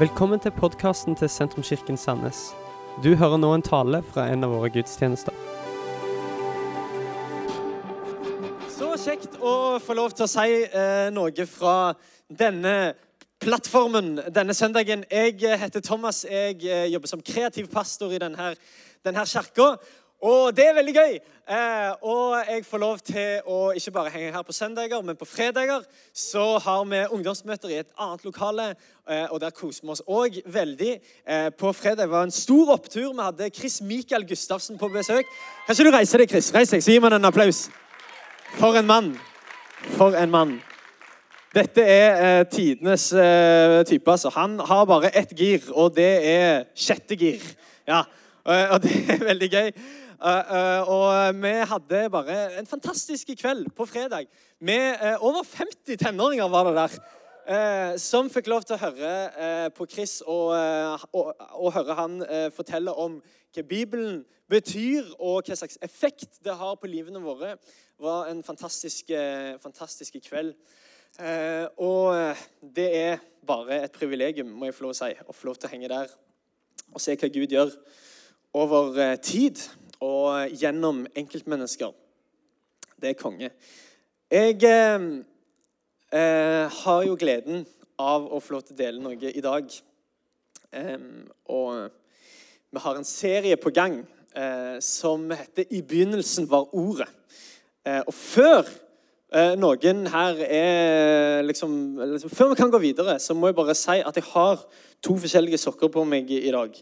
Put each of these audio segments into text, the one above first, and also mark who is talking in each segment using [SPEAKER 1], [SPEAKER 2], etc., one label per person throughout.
[SPEAKER 1] Velkommen til podkasten til Sentrumskirken Sandnes. Du hører nå en tale fra en av våre gudstjenester.
[SPEAKER 2] Så kjekt å få lov til å si eh, noe fra denne plattformen denne søndagen. Jeg eh, heter Thomas. Jeg eh, jobber som kreativ pastor i denne, denne kirka. Og det er veldig gøy. Eh, og jeg får lov til å ikke bare henge her på søndager, men på fredager så har vi ungdomsmøter i et annet lokale. Eh, og der koser vi oss òg veldig. Eh, på fredag var en stor opptur. Vi hadde Chris Mikael Gustavsen på besøk. Kan ikke du reise deg, Chris? Reis deg, så gir man en applaus. For en mann. For en mann. Dette er eh, tidenes eh, type. altså. Han har bare ett gir, og det er sjette gir. Ja, eh, Og det er veldig gøy. Eh, eh, og vi hadde bare en fantastisk kveld på fredag med eh, over 50 tenåringer var det der. som fikk lov til å høre på Chris og, og, og høre han fortelle om hva Bibelen betyr, og hva slags effekt det har på livene våre. Det var en fantastisk, fantastisk kveld. Og det er bare et privilegium, må jeg få lov å si, å få lov til å henge der og se hva Gud gjør over tid og gjennom enkeltmennesker. Det er konge. Jeg eh, har jo gleden av å få lov til å dele noe i dag. Em, og vi har en serie på gang eh, som heter 'I begynnelsen var ordet'. Eh, og før eh, noen her er liksom, liksom Før vi kan gå videre, så må jeg bare si at jeg har to forskjellige sokker på meg i dag.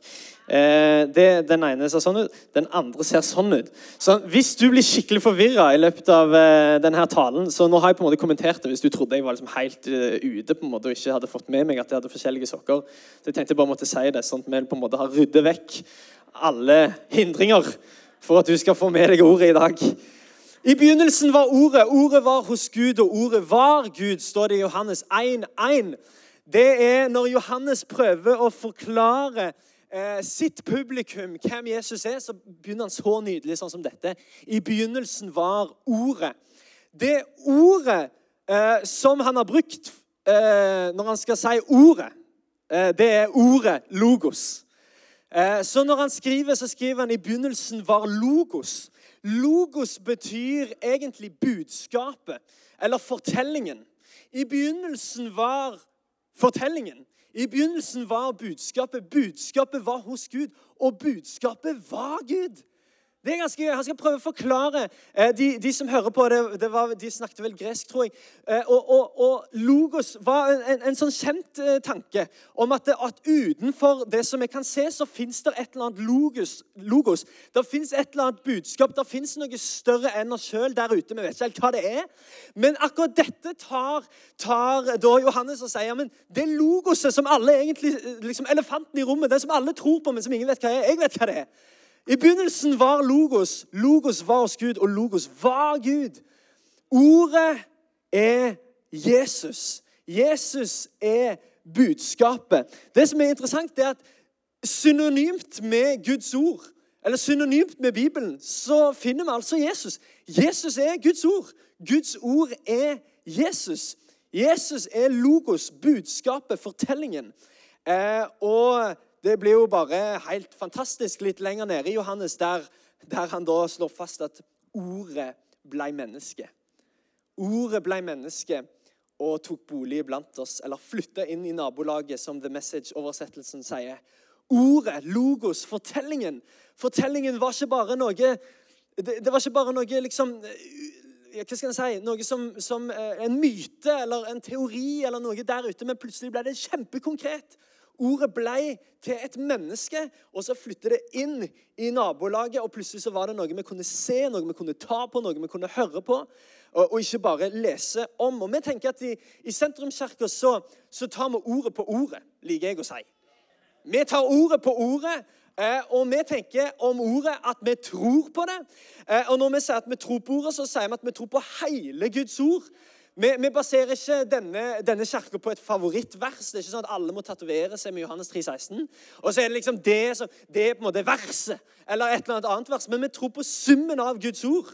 [SPEAKER 2] Eh, det, den ene ser sånn ut, den andre ser sånn ut. Så hvis du blir skikkelig forvirra i løpet av eh, denne talen så Nå har jeg på en måte kommentert det hvis du trodde jeg var liksom helt uh, ute på en måte og ikke hadde fått med meg at jeg hadde forskjellige sokker. Så jeg tenkte jeg bare måtte si det, sånn at vi på en måte har ryddet vekk alle hindringer for at du skal få med deg ordet i dag. I begynnelsen var Ordet. Ordet var hos Gud, og ordet var Gud, står det i Johannes 1,1. Det er når Johannes prøver å forklare eh, sitt publikum hvem Jesus er, så begynner han så nydelig sånn som dette. I begynnelsen var Ordet. Det ordet eh, som han har brukt eh, når han skal si ordet, eh, det er ordet logos. Eh, Så når han skriver, så skriver han i begynnelsen var logos. Logos betyr egentlig budskapet, eller fortellingen. I begynnelsen var fortellingen. I begynnelsen var budskapet. Budskapet var hos Gud, og budskapet var Gud. Det er ganske gøy. Han skal prøve å forklare. Eh, de, de som hører på, det, det var, de snakket vel gresk, tror jeg. Eh, og, og, og logos var en, en, en sånn kjent eh, tanke om at, at utenfor det som jeg kan se, så fins det et eller annet logos. logos. Det fins et eller annet budskap. Det fins noe større enn oss sjøl der ute. Vi vet ikke helt hva det er. Men akkurat dette tar, tar da Johannes og sier men det logoset som alle egentlig, liksom elefanten i rommet, det som alle tror på, men som ingen vet hva er. Jeg vet hva det er. I begynnelsen var Logos. Logos var hos Gud, og Logos var Gud. Ordet er Jesus. Jesus er budskapet. Det som er interessant, er at synonymt med Guds ord, eller synonymt med Bibelen, så finner vi altså Jesus. Jesus er Guds ord. Guds ord er Jesus. Jesus er logos, budskapet, fortellingen. Eh, og det blir jo bare helt fantastisk litt lenger nede i Johannes, der, der han da slår fast at ordet ble menneske. Ordet ble menneske og tok bolig blant oss, eller flytta inn i nabolaget, som The Message-oversettelsen sier. Ordet, logos, fortellingen. Fortellingen var ikke bare noe Det, det var ikke bare noe liksom hva skal jeg si, Noe som, som eh, en myte eller en teori eller noe der ute, men plutselig ble det kjempekonkret. Ordet blei til et menneske, og så flyttet det inn i nabolaget. og Plutselig så var det noe vi kunne se, noe vi kunne ta på, noe vi kunne høre på. Og, og ikke bare lese om. Og vi tenker at I, i Sentrumskirka så, så tar vi ordet på ordet, liker jeg å si. Vi tar ordet på ordet, eh, og vi tenker om ordet at vi tror på det. Eh, Og når vi sier at vi tror på ordet, så sier vi at vi tror på hele Guds ord. Vi, vi baserer ikke denne, denne kirka på et favorittvers. Det er ikke sånn at alle må tatovere seg med Johannes 3,16. Og så er det liksom det som, det er på en måte verset, eller et eller annet vers. Men vi tror på summen av Guds ord.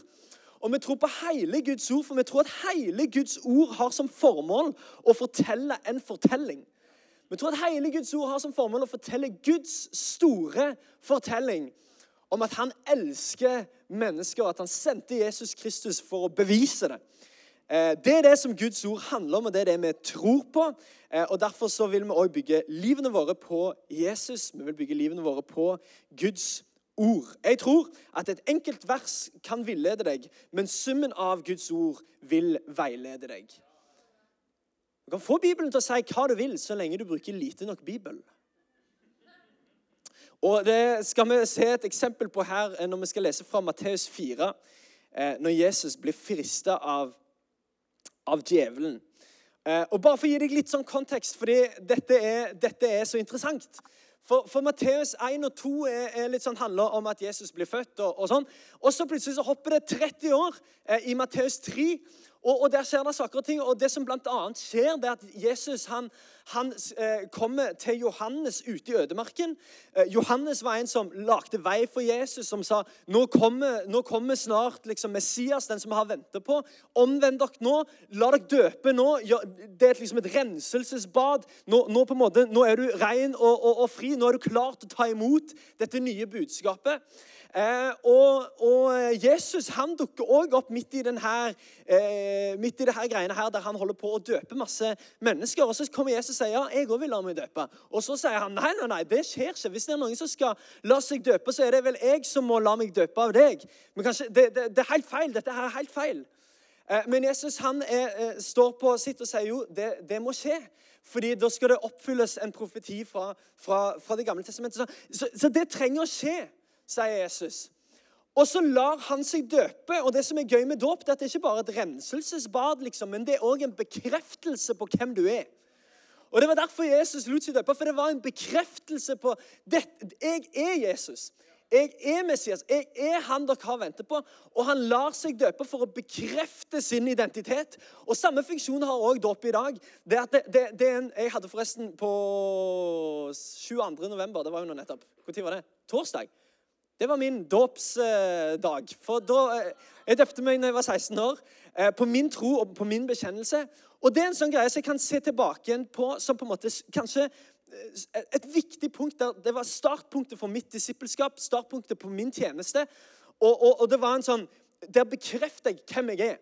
[SPEAKER 2] Og vi tror på hele Guds ord, for vi tror at hele Guds ord har som formål å fortelle en fortelling. Vi tror at hele Guds ord har som formål å fortelle Guds store fortelling om at han elsker mennesker, og at han sendte Jesus Kristus for å bevise det. Eh, det er det som Guds ord handler om, og det er det vi tror på. Eh, og Derfor så vil vi også bygge livene våre på Jesus. Vi vil bygge livene våre på Guds ord. Jeg tror at et enkelt vers kan villede deg, men summen av Guds ord vil veilede deg. Du kan få Bibelen til å si hva du vil, så lenge du bruker lite nok Bibel. Og Det skal vi se et eksempel på her når vi skal lese fra Matteus 4, eh, når Jesus blir frista av, av djevelen. Eh, og bare for å gi deg litt sånn kontekst, fordi dette er, dette er så interessant. For, for Matteus 1 og 2 er, er litt sånn, handler om at Jesus blir født. Og, og sånn. Og så plutselig så hopper det 30 år eh, i Matteus 3. Og, og, Der skjer det saker og ting. og Det som annet skjer, det er at Jesus han, han eh, kommer til Johannes ute i ødemarken. Eh, Johannes var en som lagde vei for Jesus, som sa nå kommer, nå kommer snart liksom, Messias, den som vi har venta på. Omvend dere nå. La dere døpe nå. Det er liksom et renselsesbad. Nå, nå, på en måte, nå er du ren og, og, og, fri. Nå er du klar til å ta imot dette nye budskapet. Eh, og, og, Jesus han dukker òg opp midt i, denne, eh, midt i det greiene her, der han holder på å døpe masse mennesker. Og Så kommer Jesus og sier ja, jeg òg vil la meg døpe. Og så sier han nei, nei, nei, det skjer ikke. Hvis det er noen som skal la seg døpe, så er det vel jeg som må la meg døpe av deg. Men kanskje, det, det, det er helt feil. Dette her er helt feil. Eh, men Jesus han er, står på sitt og sier jo, det, det må skje. Fordi da skal det oppfylles en profeti fra, fra, fra Det gamle testamentet. Så, så, så det trenger å skje sier Jesus. Og så lar han seg døpe. Og det som er gøy med dåp, det er at det ikke bare er et renselsesbad, liksom, men det er òg en bekreftelse på hvem du er. Og Det var derfor Jesus lot seg døpe, for det var en bekreftelse på det. Jeg er Jesus. Jeg er Messias. Jeg er han dere har ventet på. Og han lar seg døpe for å bekrefte sin identitet. Og Samme funksjon har òg dåp i dag. Det det, det, det en, jeg hadde forresten på 22. november. Det var jo nå nettopp. Når var det? Torsdag. Det var min dåpsdag. For da, eh, Jeg døpte meg da jeg var 16 år, eh, på min tro og på min bekjennelse. Og Det er en sånn greie som jeg kan se tilbake igjen på som på en måte kanskje eh, et viktig punkt. der Det var startpunktet for mitt disippelskap, startpunktet på min tjeneste. Og, og, og det var en sånn, Der bekrefter jeg hvem jeg er.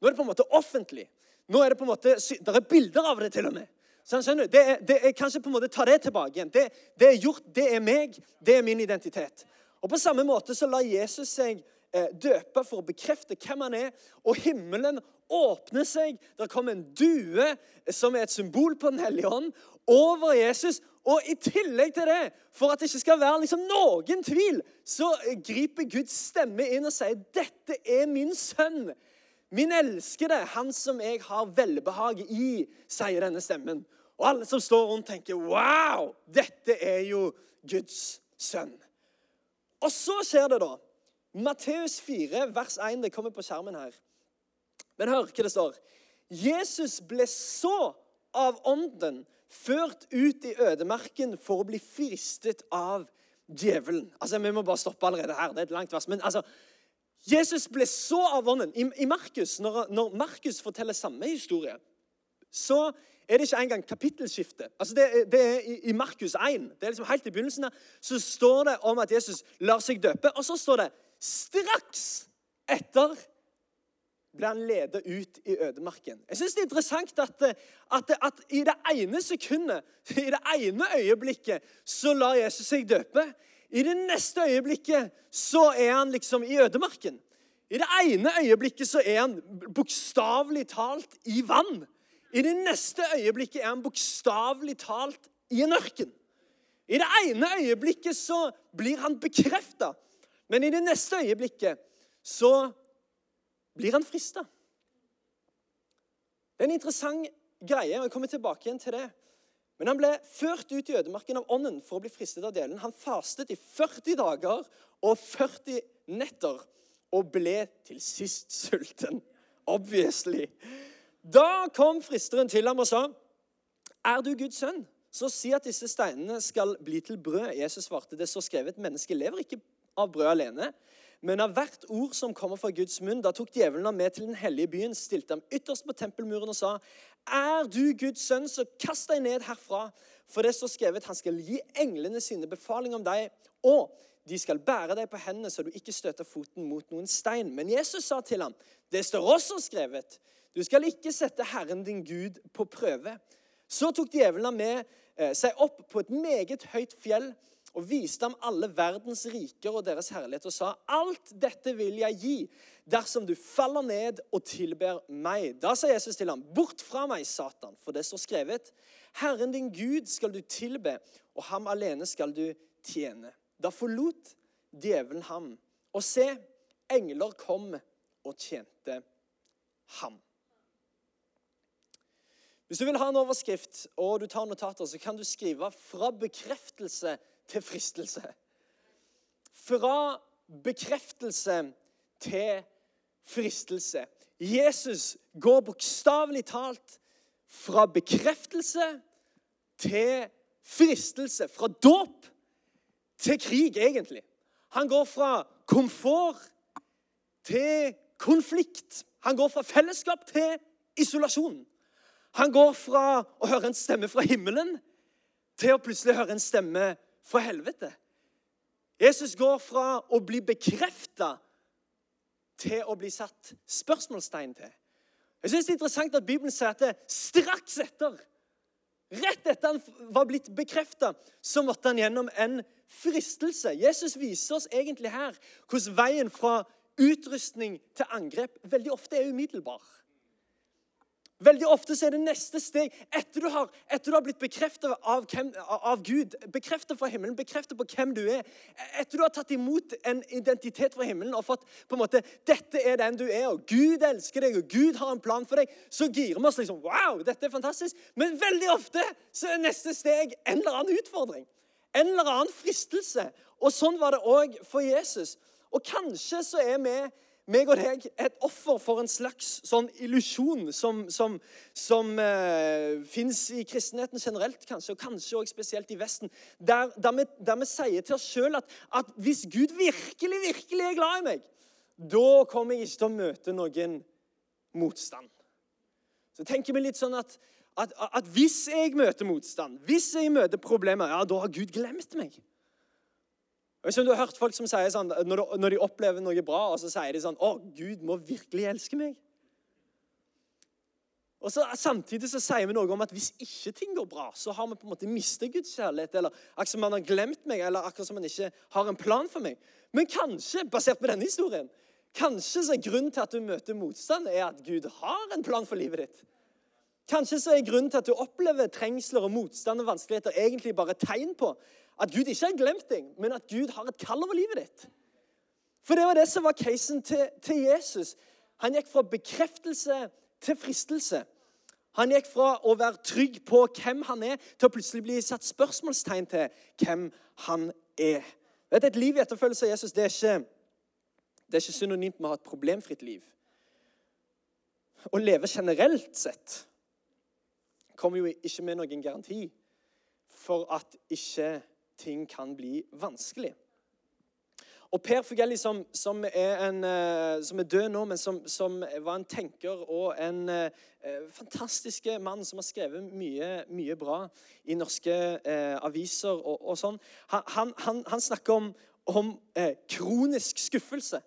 [SPEAKER 2] Nå er det på en måte offentlig. Nå er Det på en måte, Der er bilder av det til og med. Sånn, skjønner du? Det er, det er, kanskje på en måte ta det tilbake igjen. Det, det er gjort, det er meg, det er min identitet. Og På samme måte så lar Jesus seg eh, døpe for å bekrefte hvem han er. Og himmelen åpner seg. Der kommer en due som er et symbol på Den hellige ånd, over Jesus. Og i tillegg til det, for at det ikke skal være liksom noen tvil, så griper Guds stemme inn og sier, 'Dette er min sønn.' Min elskede, han som jeg har velbehag i, sier denne stemmen. Og alle som står rundt, tenker, 'Wow, dette er jo Guds sønn'. Og så skjer det, da. Matteus 4, vers 1. Det kommer på skjermen her. Men hør hva det står. Jesus ble så av ånden ført ut i ødemarken for å bli fristet av djevelen. Altså, Vi må bare stoppe allerede her. Det er et langt vers. Men altså, Jesus ble så av ånden. I, i Markus, når, når Markus forteller samme historie, så er det ikke engang kapittelskifte. Altså det, det, er i, i Markus 1. Det er liksom Helt i begynnelsen så står det om at Jesus lar seg døpe. Og så står det straks etter ble han ledet ut i ødemarken. Jeg synes Det er interessant at, at, at, i det ene sekundet, i det ene øyeblikket, så lar Jesus seg døpe. I det neste øyeblikket så er han liksom i ødemarken. I det ene øyeblikket så er han bokstavelig talt i vann. I det neste øyeblikket er han bokstavelig talt i en ørken. I det ene øyeblikket så blir han bekrefta, men i det neste øyeblikket så blir han frista. Det er en interessant greie, og jeg kommer tilbake igjen til det. Men han ble ført ut i ødemarken av ånden for å bli fristet av djevelen. Han fastet i 40 dager og 40 netter og ble til sist sulten. Obviously. Da kom fristeren til ham og sa, 'Er du Guds sønn, så si at disse steinene skal bli til brød.' Jesus svarte, 'Det står skrevet, mennesket lever ikke av brød alene.' Men av hvert ord som kommer fra Guds munn, da tok djevelen ham med til den hellige byen, stilte ham ytterst på tempelmuren og sa, Er du Guds sønn, så kast deg ned herfra. For det står skrevet han skal gi englene sine befaling om deg, og de skal bære deg på hendene så du ikke støter foten mot noen stein. Men Jesus sa til ham, det står også skrevet, du skal ikke sette Herren din Gud på prøve. Så tok djevelen med eh, seg opp på et meget høyt fjell og viste ham alle verdens riker og deres herlighet og sa, alt dette vil jeg gi dersom du faller ned og tilber meg. Da sa Jesus til ham, bort fra meg, Satan, for det står skrevet, Herren din Gud skal du tilbe, og ham alene skal du tjene. Da forlot djevelen ham, og se, engler kom og tjente ham. Hvis du vil ha en overskrift og du tar notater, så kan du skrive 'fra bekreftelse til fristelse'. Fra bekreftelse til fristelse. Jesus går bokstavelig talt fra bekreftelse til fristelse. Fra dåp til krig, egentlig. Han går fra komfort til konflikt. Han går fra fellesskap til isolasjon. Han går fra å høre en stemme fra himmelen til å plutselig høre en stemme fra helvete. Jesus går fra å bli bekrefta til å bli satt spørsmålstegn til. Jeg synes Det er interessant at Bibelen sier at det straks etter, rett etter han var blitt bekrefta, så måtte han gjennom en fristelse. Jesus viser oss egentlig her hvordan veien fra utrustning til angrep veldig ofte er umiddelbar. Veldig ofte så er det neste steg etter du har, etter du har blitt bekreftet av, av, Gud, bekreftet fra himmelen, bekreftet på hvem du er, etter du har tatt imot en identitet fra himmelen og fått på en måte, dette er den du er, og Gud elsker deg, og Gud har en plan for deg, så girer vi oss liksom Wow, dette er fantastisk. Men veldig ofte så er neste steg en eller annen utfordring. En eller annen fristelse. Og sånn var det òg for Jesus. Og kanskje så er vi meg og deg et offer for en slags sånn illusjon som, som, som eh, fins i kristenheten generelt, kanskje, og kanskje også spesielt i Vesten, der, der, vi, der vi, sier til oss sjøl at, at, hvis Gud virkelig, virkelig er glad i meg, da kommer jeg ikke til å møte noen motstand. Så tenker vi litt sånn at, at, at hvis jeg møter motstand, hvis jeg møter problemer, ja, da har Gud glemt meg. Om du har hørt folk som sier sånn, Når de opplever noe bra, og så sier de sånn 'Å, Gud må virkelig elske meg'. Og så Samtidig så sier vi noe om at hvis ikke ting går bra, så har vi på en måte mistet Guds kjærlighet. Eller akkurat som han har glemt meg, eller akkurat som han ikke har en plan for meg. Men kanskje, basert på denne historien, kanskje så er grunnen til at du møter motstand, er at Gud har en plan for livet ditt. Kanskje så er grunnen til at du opplever trengsler og motstand og vanskeligheter, egentlig bare tegn på at Gud ikke har glemt deg, men at Gud har et kall over livet ditt. For det var det som var casen til, til Jesus. Han gikk fra bekreftelse til fristelse. Han gikk fra å være trygg på hvem han er, til å plutselig bli satt spørsmålstegn til hvem han er. Vet, et liv i etterfølgelse av Jesus det er, ikke, det er ikke synonymt med å ha et problemfritt liv. Å leve generelt sett kommer jo ikke med noen garanti for at ikke ting kan bli vanskelig. Og Per Fugelli, som, som, er en, eh, som, er død nå, men som, som, var en tenker og en eh, fantastisk mann som har skrevet mye, mye bra i norske eh, aviser og, og sånn, han, han, han, snakker om, om eh, kronisk skuffelse.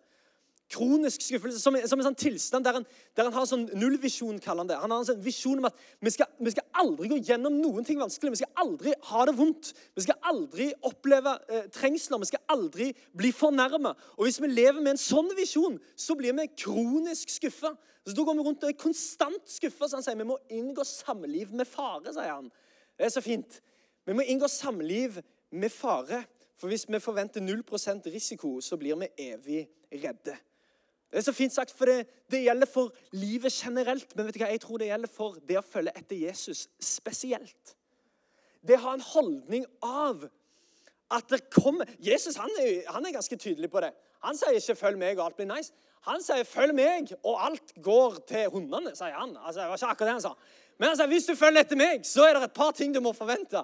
[SPEAKER 2] Kronisk skuffelse, som, som en sånn tilstand der han, der han har sånn nullvisjon. kaller Han det. Han har en sånn visjon om at vi skal, vi skal, aldri gå gjennom noen ting vanskelig. Vi skal aldri ha det vondt. Vi skal aldri oppleve eh, trengsler. Vi skal aldri bli fornærma. Og hvis vi lever med en sånn visjon, så blir vi kronisk skuffa. Så da går vi rundt og er konstant skuffa. Så han sier vi må inngå samliv med fare. sier han. Det er så fint. Vi må inngå samliv med fare. For hvis vi forventer 0% risiko, så blir vi evig redde. Det er så fint sagt, for det, det, gjelder for livet generelt. Men vet du hva? jeg tror det gjelder for det å følge etter Jesus spesielt. Det å ha en holdning av at det kommer Jesus han er, han er, ganske tydelig på det. Han sier ikke 'følg meg, og alt blir nice'. Han sier 'følg meg, og alt går til hundene'. sier han. Altså, det var ikke akkurat det han sa. Men han sier, hvis du følger etter meg, så er det et par ting du må forvente.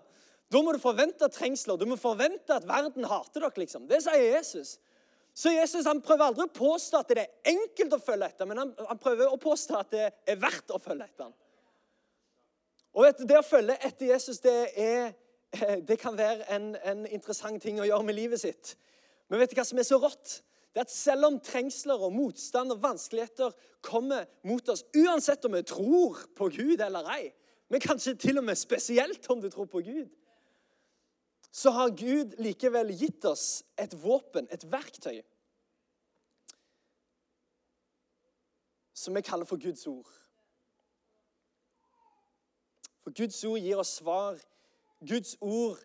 [SPEAKER 2] Da må du forvente trengsler. Du må forvente at verden hater dere. liksom. Det sier Jesus. Så Jesus han prøver aldri å påstå at det er enkelt å følge etter, men han, han prøver å påstå at det er verdt å følge etter. ham. Og vet du, Det å følge etter Jesus det, er, det kan være en, en interessant ting å gjøre med livet sitt. Men vet du hva som er så rått? Det er at Selv om trengsler og motstand og vanskeligheter kommer mot oss, uansett om vi tror på Gud eller ei, men kanskje til og med spesielt om du tror på Gud, så har Gud likevel gitt oss et våpen, et verktøy, som vi kaller for Guds ord. For Guds ord gir oss svar. Guds ord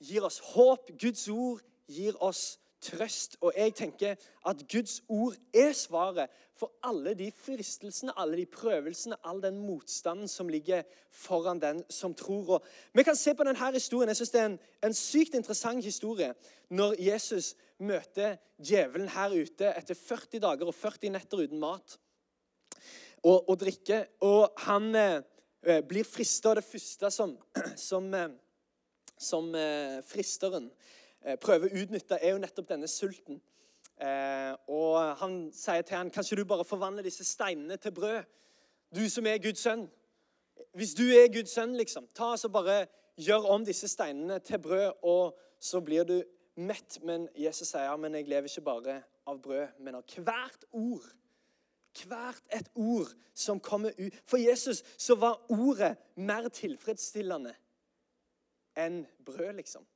[SPEAKER 2] gir oss håp. Guds ord gir oss trøst. Og jeg tenker at Guds ord er svaret for alle de fristelsene, alle de prøvelsene, all den motstanden som ligger foran den som tror. Og vi kan se på denne historien. Jeg synes Det er en, en sykt interessant historie når Jesus møter djevelen her ute etter 40 dager og 40 netter uten mat og, og drikke. Og han eh, blir frista, og det første som, som, eh, som eh, fristeren Eh, prøver å utnytte, er jo nettopp denne sulten. Eh, og han sier til han, kanskje du bare forvandler disse steinene til brød? Du som er Guds sønn. Hvis du er Guds sønn, liksom, ta så bare gjør om disse steinene til brød, og så blir du mett. Men Jesus sier ja, men jeg lever ikke bare av brød, men av hvert ord. Hvert et ord som kommer ut. For Jesus så var ordet mer tilfredsstillende enn brød, liksom.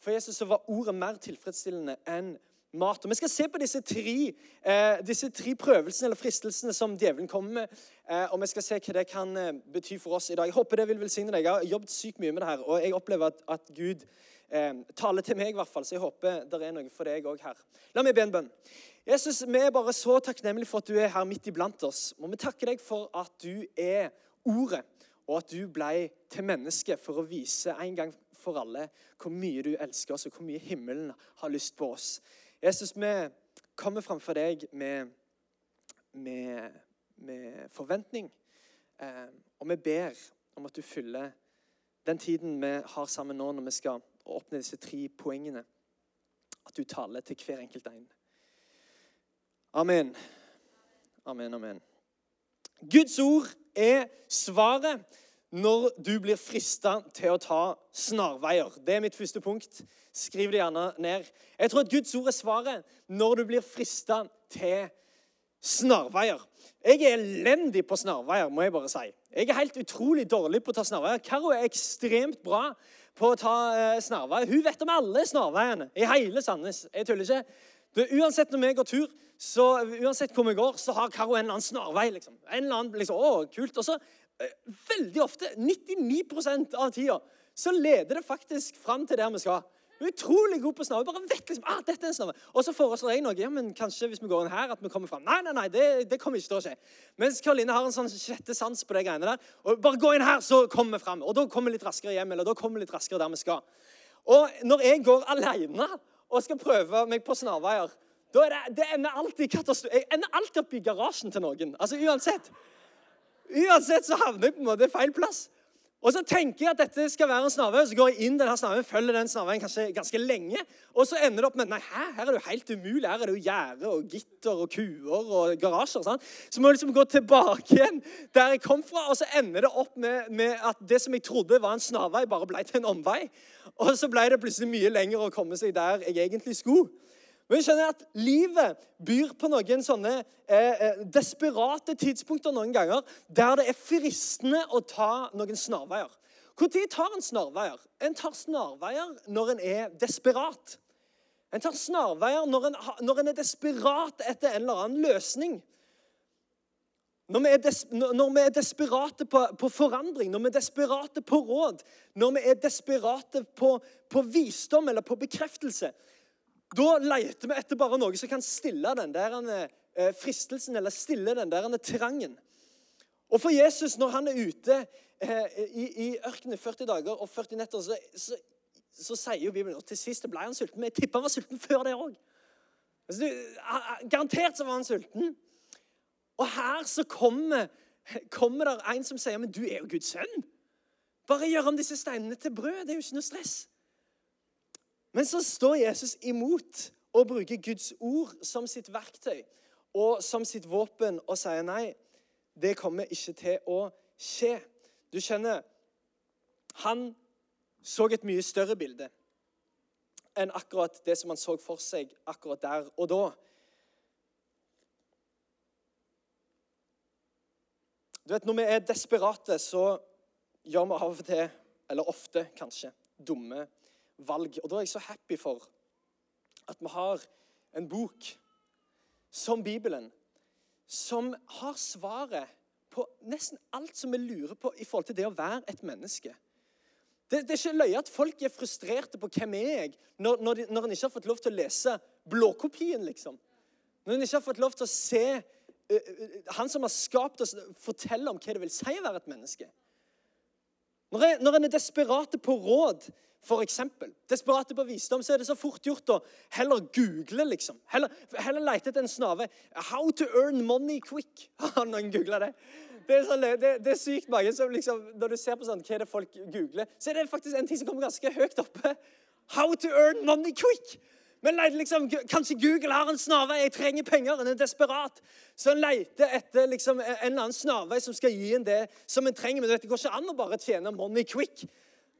[SPEAKER 2] For Jesus så var ordet mer tilfredsstillende enn mat. Og Vi skal se på disse tre, eh, disse tre prøvelsene eller fristelsene som djevelen kommer med. Eh, og vi skal se hva det kan eh, bety for oss i dag. Jeg håper det vil velsigne deg. Jeg har jobbet sykt mye med det her, og jeg opplever at, at Gud eh, taler til meg, i hvert fall. Så jeg håper det er noe for deg òg her. La meg be en bønn. Jesus, vi er bare så takknemlige for at du er her midt iblant oss. Må vi takke deg for at du er Ordet, og at du ble til menneske for å vise en gang for alle hvor mye du elsker oss, og hvor mye himmelen har lyst på oss. Jesus, vi kommer framfor deg med, med, med forventning, eh, og vi ber om at du fyller den tiden vi har sammen nå når vi skal åpne disse tre poengene. At du taler til hver enkelt en. Amen. Amen, amen. Guds ord er svaret når du blir frista til å ta snarveier. Det er mitt første punkt. Skriv det gjerne ned. Jeg tror at Guds ord er svaret når du blir frista til snarveier. Jeg er elendig på snarveier, må jeg bare si. Jeg er helt utrolig dårlig på å ta snarveier. Karo er ekstremt bra på å ta uh, snarveier. Hun vet om alle snarveiene i hele Sandnes. Jeg tuller ikke. Du, uansett når vi går tur, så uansett hvor vi går, så har Karo en eller annen snarvei. liksom. En eller annen, liksom, å, kult. Og så Eh, veldig ofte, 99% av tida, så leder det faktisk fram til der vi skal. Utrolig god på snarve. Bare vet liksom, ah, dette er en snarve. Og så foreslår jeg noe. ja, men Kanskje hvis vi går inn her, at vi kommer fram. Nei, nei, nei, det, det kommer ikke til å skje. Mens Karoline har en sånn sjette sans på de greiene der. Og bare gå inn her, så kommer vi fram. Og da kommer vi litt raskere hjem, eller da kommer vi litt raskere der vi skal. Og når jeg går alene og skal prøve meg på snarveier, da er det, det ender alltid katastrofe. Jeg ender alltid opp i garasjen til noen. Altså uansett. Uansett så havner jeg på en måte feil plass. Og så tenker jeg at dette skal være en snarvei, så går jeg inn denne snarveien, følger den snarveien kanskje ganske lenge. Og så ender det opp med nei, hæ, her er det jo helt umulig. Her er det jo gjerde og gitter og kuer og garasjer. Sant? Så må jeg liksom gå tilbake igjen der jeg kom fra, og så ender det opp med, med, at det som jeg trodde var en snarvei, bare ble til en omvei. Og så ble det plutselig mye lenger å komme seg der jeg egentlig skulle. Men vi skjønner at livet byr på noen sånne eh, eh, desperate tidspunkter noen ganger der det er fristende å ta noen snarveier. Når tar en snarveier? En tar snarveier når en er desperat. En tar snarveier når en, når en er desperat etter en eller annen løsning. Når vi, des, når vi er, desperate på, på, forandring, når vi er desperate på råd, når vi er desperate på, på visdom eller på bekreftelse, da leter vi etter bare noe som kan stille den der eh, fristelsen eller stille den der trangen. Og for Jesus, når han er ute eh, i, i ørkenen 40 dager og 40 netter, så, så, så sier jo Bibelen og til sist ble han sulten. Men jeg tipper han var sulten før det òg. Altså, garantert så var han sulten. Og her så kommer, kommer det en som sier men du er jo Guds sønn. Bare gjør om disse steinene til brød. Det er jo ikke noe stress. Men så står Jesus imot å bruke Guds ord som sitt verktøy og som sitt våpen og sier nei, det kommer ikke til å skje. Du skjønner, han så et mye større bilde enn akkurat det som han så for seg akkurat der og da. Du vet, Når vi er desperate, så gjør vi av og til, eller ofte kanskje, dumme valg. Og da er jeg så happy for at vi har en bok som Bibelen, som har svaret på nesten alt som vi lurer på i forhold til det å være et menneske. Det, det er ikke løye at folk er frustrerte på hvem er jeg når, når, de, når en ikke har fått lov til å lese blåkopien, liksom. Når en ikke har fått lov til å se uh, han som har skapt oss, fortelle om hva det vil si å være et menneske. Når, jeg, når en er desperate på råd, eksempel, desperate på visdom, så er det så fort gjort å heller google, liksom. Heller, heller lete etter en snave. 'How to earn money quick'. Har noen googla det? Det er, sånn, det, det er, sykt mange som liksom, Når du ser på sånn, hva er det folk googler, så er det faktisk en ting som kommer ganske høyt oppe. How to earn money quick. Men liksom, Kanskje Google har en snarvei. Jeg trenger penger. En er desperat. Så en leter etter liksom, en eller annen snarvei som skal gi en det som en trenger. Men vet, det går ikke an å bare tjene money quick.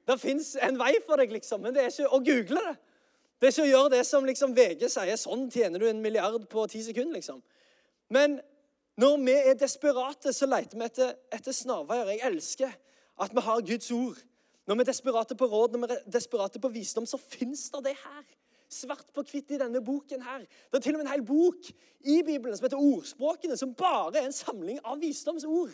[SPEAKER 2] Det fins en vei for deg, liksom, men det er ikke å google det. Det er ikke å gjøre det som liksom VG sier. Sånn tjener du en milliard på ti sekunder. liksom. Men når vi er desperate, så leter vi etter, etter snarveier. Jeg elsker at vi har Guds ord. Når vi er desperate på råd, når vi er desperate på visdom, så fins det det her. Svart på hvitt i denne boken her. Det er til og med en hel bok i Bibelen som heter Ordspråkene, som bare er en samling av visdomsord.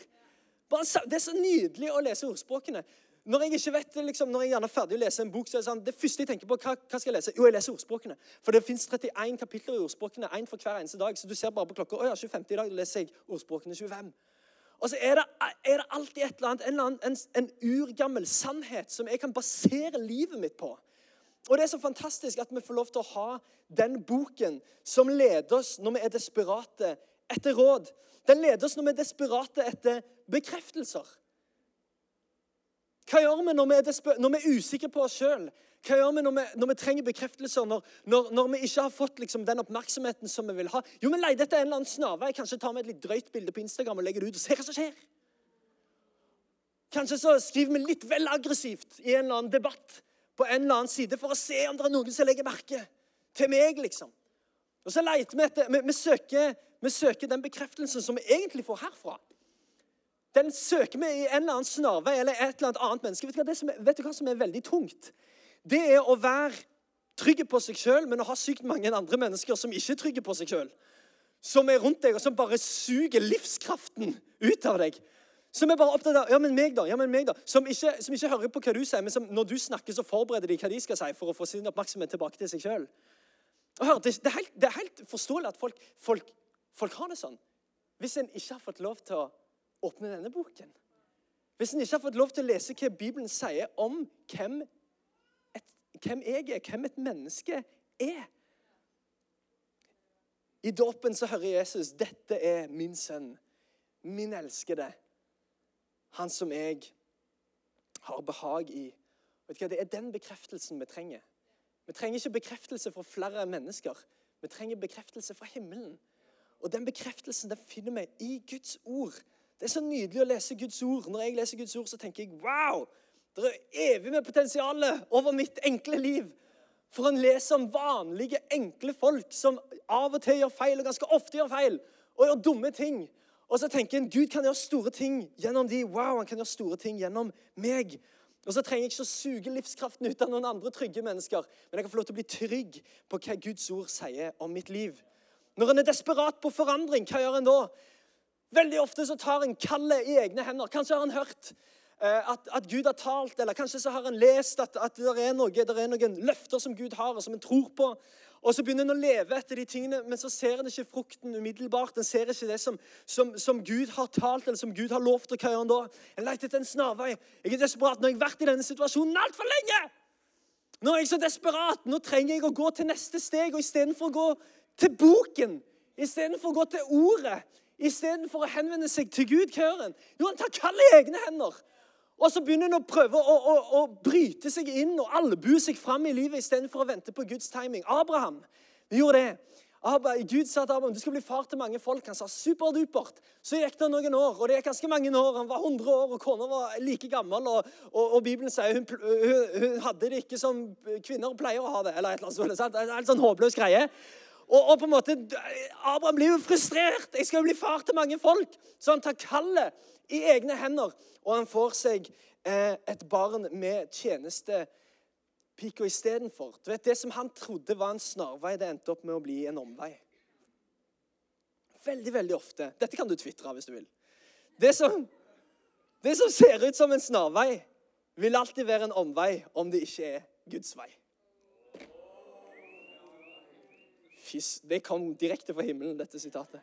[SPEAKER 2] det er så nydelig å lese ordspråkene. Når jeg ikke vet liksom, når jeg gjerne er ferdig å lese en bok, så er det sånn, det første jeg tenker på, hva, hva skal jeg lese? Jo, jeg leser ordspråkene. For det fins 31 kapitler i ordspråkene, én for hver eneste dag. Så du ser bare på klokka. Å ja, 25. i dag leser jeg ordspråkene 25. Og så er det, er det alltid et eller annet, en, en urgammel sannhet som jeg kan basere livet mitt på. Og det er så fantastisk at vi får lov til å ha den boken som leder oss når vi er desperate etter råd. Den leder oss når vi er desperate etter bekreftelser. Hva gjør vi når vi er, når vi er usikre på oss sjøl? Hva gjør vi når vi, når vi trenger bekreftelser, når, når, når, vi ikke har fått liksom, den oppmerksomheten som vi vil ha? Jo, vi leter etter en eller annen snarvei. Kanskje tar vi et litt drøyt bilde på Instagram og legger det ut og ser hva som skjer. Kanskje så skriver vi litt vel aggressivt i en eller annen debatt på en eller annen side for å se om det er noen som legger merke til meg, liksom. Og så leter vi etter vi, vi, søker, vi søker den bekreftelsen som vi egentlig får herfra. Den søker vi i en eller annen snarvei eller et eller annet menneske. Vet du, hva, er, vet du hva som er veldig tungt? Det er å være trygg på seg sjøl, men å ha sykt mange andre mennesker som ikke er trygge på seg sjøl. Som er rundt deg, og som bare suger livskraften ut av deg. Som er bare opptatt av ja, men meg da, ja, men meg da. Som ikke, som ikke hører på hva du sier, men som når du snakker, så forbereder de hva de skal si for å få sin oppmerksomhet tilbake til seg sjøl. Det, det, det, er helt forståelig at folk, folk, folk har det sånn. Hvis en ikke har fått lov til å åpne denne boken. Hvis en ikke har fått lov til å lese hva Bibelen sier om hvem, et, hvem jeg er, hvem et menneske er I dåpen så hører Jesus dette er min sønn, min elskede, han som jeg har behag i. Vet du hva? Det er den bekreftelsen vi trenger. Vi trenger ikke bekreftelse fra flere mennesker. Vi trenger bekreftelse fra himmelen. Og den bekreftelsen den finner vi i Guds ord. Det er så nydelig å lese Guds ord. Når jeg leser Guds ord, så tenker jeg wow! Det er evig med potensial over mitt enkle liv. For en leser om vanlige, enkle folk som av og til gjør feil, og ganske ofte gjør feil, og gjør dumme ting. Og så tenker en Gud kan gjøre store ting gjennom de. Wow, han kan gjøre store ting gjennom meg. Og så trenger jeg ikke å suge livskraften ut av noen andre trygge mennesker, men jeg kan få lov til å bli trygg på hva Guds ord sier om mitt liv. Når en er desperat på forandring, hva gjør en da? Veldig ofte så tar en kallet i egne hender. Kanskje har en hørt eh, at, at, Gud har talt, eller kanskje så har en lest at, at det, er noe, er noen løfter som Gud har, og som en tror på. Og så begynner en å leve etter de tingene, men så ser en ikke frukten umiddelbart. En ser ikke det som, som, som Gud har talt, eller som Gud har lovt. Og hva gjør en da? En leter etter en snarvei. Jeg er desperat. Nå har jeg vært i denne situasjonen altfor lenge! Nå er jeg så desperat. Nå trenger jeg å gå til neste steg. Og istedenfor å gå til boken, istedenfor å gå til ordet, Istedenfor å henvende seg til Gud, hva gjør en? Jo, han tar kallet i egne hender. Og så begynner hun å prøve å, å, å bryte seg inn og albue seg fram i livet istedenfor å vente på Guds timing. Abraham vi gjorde det. Abba, Gud sa til Abraham du skal bli far til mange folk. Han sa superdupert. Så gikk det noen år, og det gikk ganske mange år. Han var 100 år, og kona var like gammel. Og, og, og Bibelen sier hun, hun, hun, hadde det ikke som kvinner pleier å ha det. eller et eller annet sånt. En helt sånn håpløs greie. Og, og, på en måte, Abraham blir jo frustrert. Jeg skal jo bli far til mange folk. Så han tar kallet i egne hender, og han får seg eh, et barn med tjeneste pika istedenfor. Det som han trodde var en snarvei, det endte opp med å bli en omvei. Veldig, veldig ofte. Dette kan du tvitre hvis du vil. Det som, det som ser ut som en snarvei, vil alltid være en omvei om det ikke er Guds vei. Fys, det kom direkte fra himmelen, dette sitatet.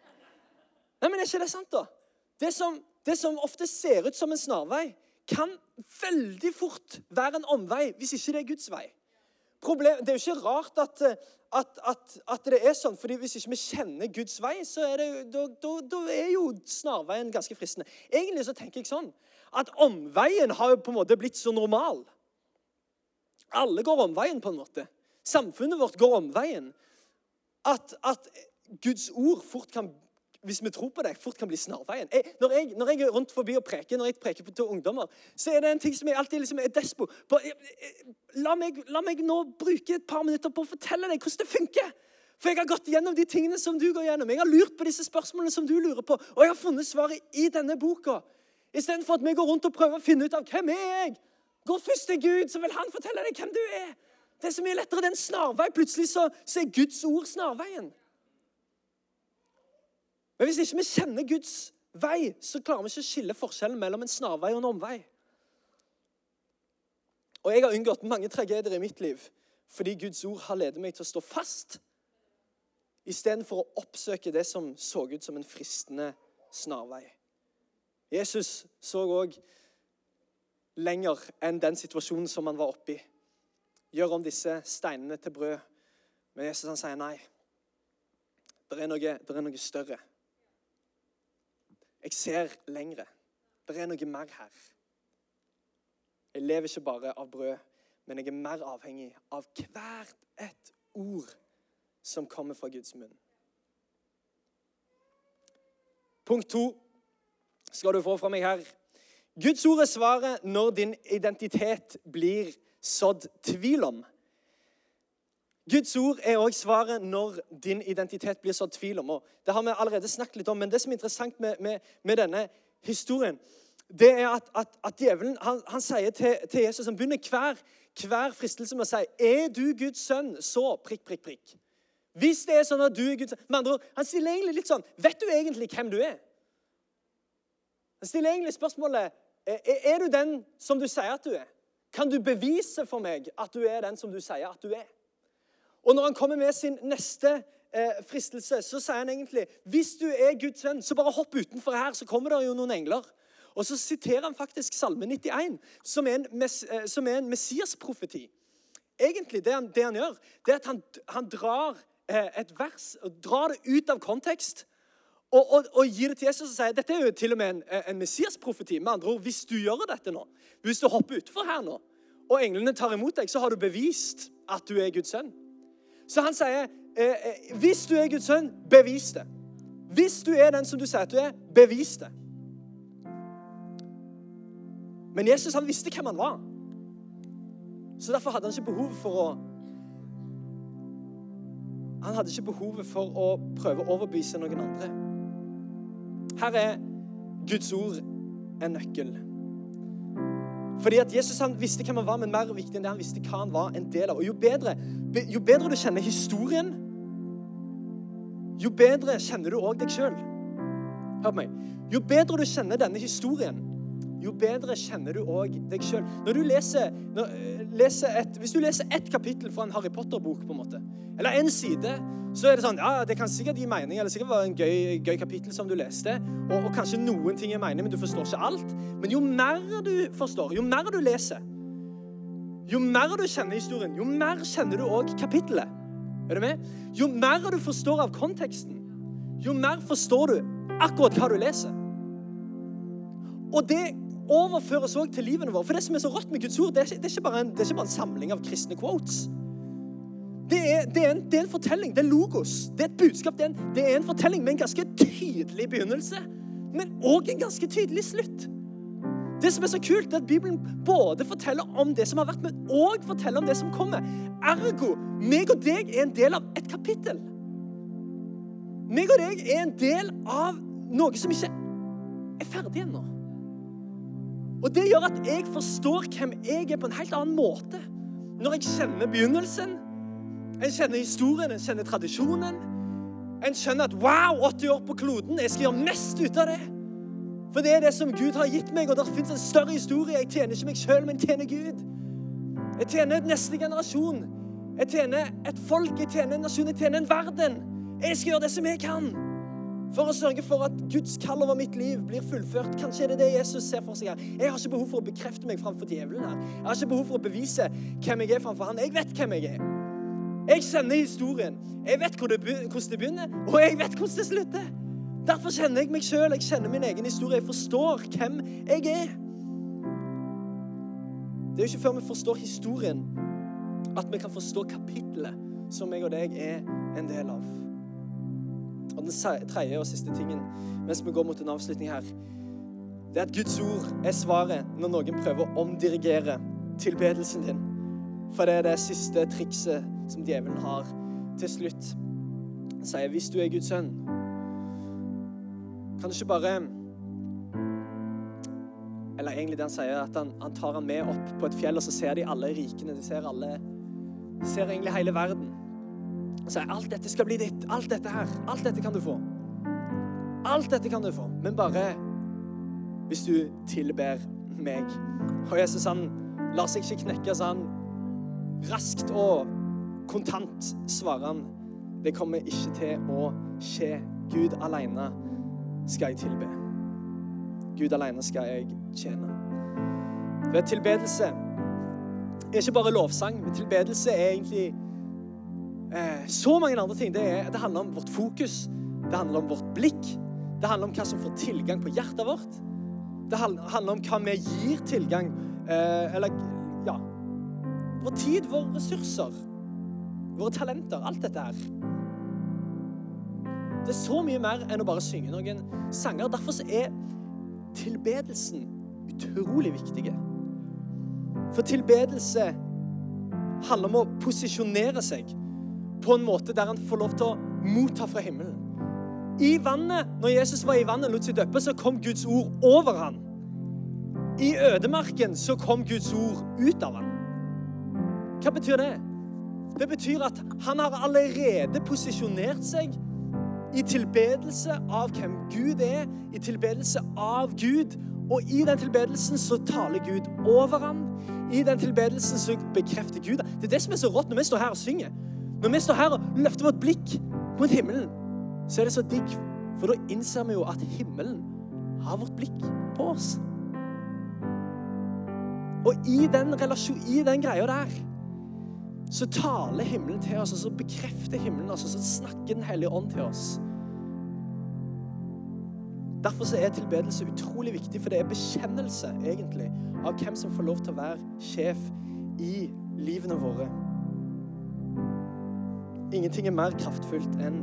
[SPEAKER 2] Nei, men Er ikke det sant, da? Det som, det som ofte ser ut som en snarvei, kan veldig fort være en omvei hvis ikke det er Guds vei. Problem, det er jo ikke rart at, at, at, at, det er sånn, fordi hvis ikke vi kjenner Guds vei, så er, det, da, da, da er jo snarveien ganske fristende. Egentlig så tenker jeg sånn at omveien har jo på en måte blitt så normal. Alle går omveien, på en måte. Samfunnet vårt går omveien. At, at Guds ord fort kan hvis vi tror på det, fort kan bli snarveien. Jeg, når, jeg, når, jeg, er rundt forbi og preker, når jeg preker til ungdommer, så er det en ting som jeg alltid liksom er despo på. La meg, la meg, nå bruke et par minutter på å fortelle deg hvordan det funker. For jeg har gått gjennom de tingene som du går gjennom. Jeg har lurt på disse spørsmålene som du lurer på, og jeg har funnet svaret i denne boka. Istedenfor at vi går rundt og prøver å finne ut av hvem er jeg Gå først til Gud, så vil han fortelle deg hvem du er. Det er så mye lettere. Det er en snarvei. Plutselig så, så er Guds ord snarveien. Men hvis ikke vi kjenner Guds vei, så klarer vi ikke å skille forskjellen mellom en snarvei og en omvei. Og jeg har unngått mange tragedier i mitt liv fordi Guds ord har ledet meg til å stå fast istedenfor å oppsøke det som så ut som en fristende snarvei. Jesus så òg lenger enn den situasjonen som han var oppi. Gjør om disse steinene til brød. Men Jesus han sier nei. Det er det er noe større. Jeg ser lengre. Det er noe mer her. Jeg lever ikke bare av brød, men jeg er mer avhengig av hvert et ord som kommer fra Guds munn. Punkt to skal du få fra meg her. Guds ord er svaret når din identitet blir sådd tvil om. Guds ord er òg svaret når din identitet blir så tvil om. Og det har vi allerede snakket litt om, men det som er interessant med, med, med denne historien, det er at, at, at djevelen han, han sier til, til, Jesus Han begynner hver, hver fristelse med å si Er du Guds sønn, så prikk, prikk, prikk. Hvis det er sånn at du er Guds sønn Med andre ord, Han stiller egentlig litt sånn Vet du egentlig hvem du er? Han stiller egentlig spørsmålet er, er du den som du sier at du er. Kan du bevise for meg at du er den som du sier at du er? Og når han kommer med sin neste eh, fristelse, så sier han egentlig hvis du er Guds venn, så bare hopp utenfor her, så kommer det jo noen engler. Og så siterer han faktisk Salme 91, som er en, mes, eh, som er en Messias-profeti. Egentlig, det han, det han, gjør, det er at han, han drar eh, et vers og drar det ut av kontekst. Og, og, og, gir det til Jesus og sier dette er jo til og med en, en Messias-profeti. Med andre ord, Hvis du gjør dette nå, hvis du hopper utfor her nå, og englene tar imot deg, så har du bevist at du er Guds sønn. Så han sier eh, eh, hvis du er Guds sønn, bevis det. Hvis du er den som du sier at du er, bevis det. Men Jesus han visste hvem han var. Så derfor hadde han ikke behov for å Han hadde ikke behovet for å prøve å overbevise noen andre. Her er Guds ord en nøkkel. Fordi at Jesus han visste hvem han var, men mer viktig enn det han visste hva han var en del av. Og Jo bedre, jo bedre du kjenner historien, jo bedre kjenner du òg deg sjøl. Hør på meg. Jo bedre du kjenner denne historien, jo bedre kjenner du òg deg sjøl. Når du leser, når, eh, leser et, Hvis du leser ett kapittel fra en Harry Potter-bok, på en måte, eller en side, så er det sånn Ja, det kan sikkert gi mening, eller sikkert være en gøy, gøy kapittel som du leste, og, og, kanskje noen ting er mening, men du forstår ikke alt. Men jo mer du forstår, jo mer du leser, jo mer du kjenner historien, jo mer kjenner du òg kapittelet. Er du med? Jo mer du forstår av konteksten, jo mer forstår du akkurat hva du leser. Og det overføres òg til livene våre. For det som er så rått med Guds ord, det er det er ikke, bare, en, det er ikke bare en samling av kristne quotes. Det er, det, er en, det er, en, fortelling. Det er logos. Det er et budskap. Det er en, det er en fortelling med en ganske tydelig begynnelse, men òg en ganske tydelig slutt. Det som er så kult, er at Bibelen både forteller om det som har vært, men òg forteller om det som kommer. Ergo, meg og deg er en del av et kapittel. Meg og deg er en del av noe som ikke er ferdig ennå. Og Det gjør at jeg forstår hvem jeg er på en helt annen måte. Når jeg kjenner begynnelsen, en kjenner historien, en kjenner tradisjonen. En skjønner at wow, 80 år på kloden, jeg skal gjøre mest ut av det. For det er det som Gud har gitt meg, og det fins en større historie. Jeg tjener ikke meg sjøl, men tjener Gud. Jeg tjener neste generasjon. Jeg tjener et folk, jeg tjener en nasjon, jeg tjener en verden. Jeg skal gjøre det som jeg kan for å sørge for at Guds kall over mitt liv blir fullført. Kanskje er det det Jesus ser for seg her. Jeg har ikke behov for å bekrefte meg framfor djevelen her. Jeg har ikke behov for å bevise hvem jeg er framfor han. Jeg vet hvem jeg er. Jeg kjenner historien. Jeg vet hvordan det begynner, og jeg vet hvordan det slutter. Derfor kjenner jeg meg sjøl. Jeg kjenner min egen historie. Jeg forstår hvem jeg er. Det er jo ikke før vi forstår historien, at vi kan forstå kapittelet som jeg og deg er en del av. Og den tredje og siste tingen mens vi går mot en avslutning her, det er at Guds ord er svaret når noen prøver å omdirigere tilbedelsen din. For det er det siste trikset som djevelen har til slutt. Han sier, 'Hvis du er Guds sønn, kan du ikke bare Eller egentlig det han sier, at han, han tar han med opp på et fjell, og så ser de alle rikene. De ser alle ser egentlig hele verden. Sier alt dette skal bli ditt. Alt dette her. Alt dette kan du få. Alt dette kan du få. Men bare hvis du tilber meg. Og Jesus han lar seg ikke knekke, så han raskt og kontant svarer han det kommer ikke til å skje. Gud alene skal jeg tilbe. Gud alene skal jeg tjene. Ved tilbedelse er ikke bare lovsang, men tilbedelse er egentlig Eh, så mange andre ting. Det, er, det, handler om vårt fokus, det handler om vårt blikk. Det handler om hva som får tilgang på hjertet vårt. Det handler om hva vi gir tilgang eh, Eller ja Vår tid, våre ressurser, våre talenter. Alt dette her. Det er så mye mer enn å bare synge noen sanger. Derfor er tilbedelsen utrolig viktig. For tilbedelse handler om å posisjonere seg på en måte der han får lov til å motta fra himmelen. I vannet, når Jesus var i vannet og lot seg døpe, så kom Guds ord over han. I ødemarken så kom Guds ord ut av han. Hva betyr det? Det betyr at han har allerede posisjonert seg i tilbedelse av hvem Gud er, i tilbedelse av Gud. Og i den tilbedelsen så taler Gud over ham. I den tilbedelsen så bekrefter Gud Det er det som er så rått når vi står her og synger. Når vi står her og løfter vårt blikk mot himmelen, så er det så digg, for da innser vi jo at himmelen har vårt blikk på oss. Og i den relasjon, i den greia der, så taler himmelen til oss, og så bekrefter himmelen oss, og så snakker Den hellige ånd til oss. Derfor så er tilbedelse utrolig viktig, for det er bekjennelse egentlig av hvem som får lov til å være sjef i livene våre. Ingenting er mer kraftfullt enn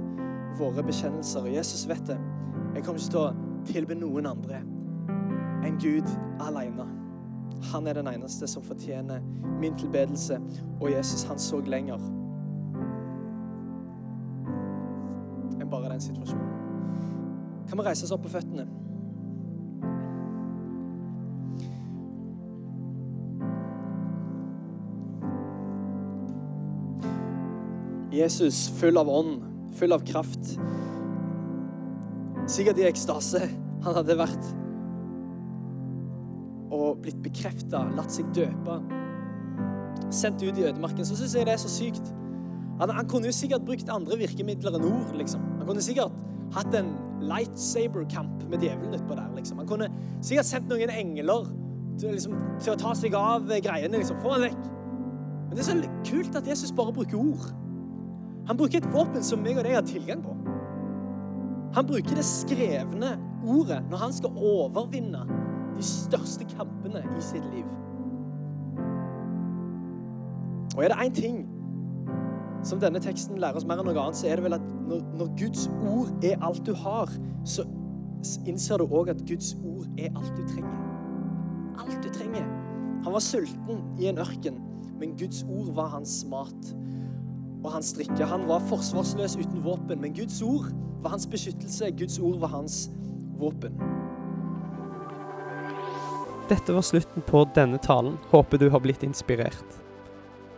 [SPEAKER 2] våre bekjennelser. Og Jesus vet det. Jeg kommer ikke til å tilbe noen andre enn Gud alene. Han er den eneste som fortjener min tilbedelse, og Jesus, han så lenger enn bare den situasjonen. Kan vi reise oss opp på føttene? Jesus full av ånd, full av kraft. Sikkert i ekstase. Han hadde vært og blitt bekrefta, latt seg døpe. Sendt ut i ødemarken. Så syns jeg det er så sykt. Han, han, kunne jo sikkert brukt andre virkemidler enn ord. liksom. Han kunne sikkert hatt en lightsaber-kamp med djevelen utpå der. liksom. Han kunne sikkert sendt noen engler til, liksom, til, å ta seg av greiene. liksom. Få han vekk. Men det er så kult at Jesus bare bruker ord. Han bruker et våpen som meg og deg har tilgang på. Han bruker det skrevne ordet når han skal overvinne de største kampene i sitt liv. Og er det én ting som denne teksten lærer oss mer enn noe annet, så er det vel at når, når Guds ord er alt du har, så innser du òg at Guds ord er alt du trenger. Alt du trenger. Han var sulten i en ørken, men Guds ord var hans mat og hans drikke. Han var forsvarsløs uten våpen, men Guds ord var hans beskyttelse. Guds ord var hans våpen.
[SPEAKER 1] Dette var slutten på denne talen. Håper du har blitt inspirert.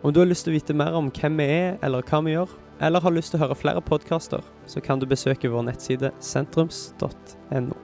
[SPEAKER 1] Om du har lyst til å vite mer om hvem vi er, eller hva vi gjør, eller har lyst til å høre flere podkaster, så kan du besøke vår nettside sentrums.no.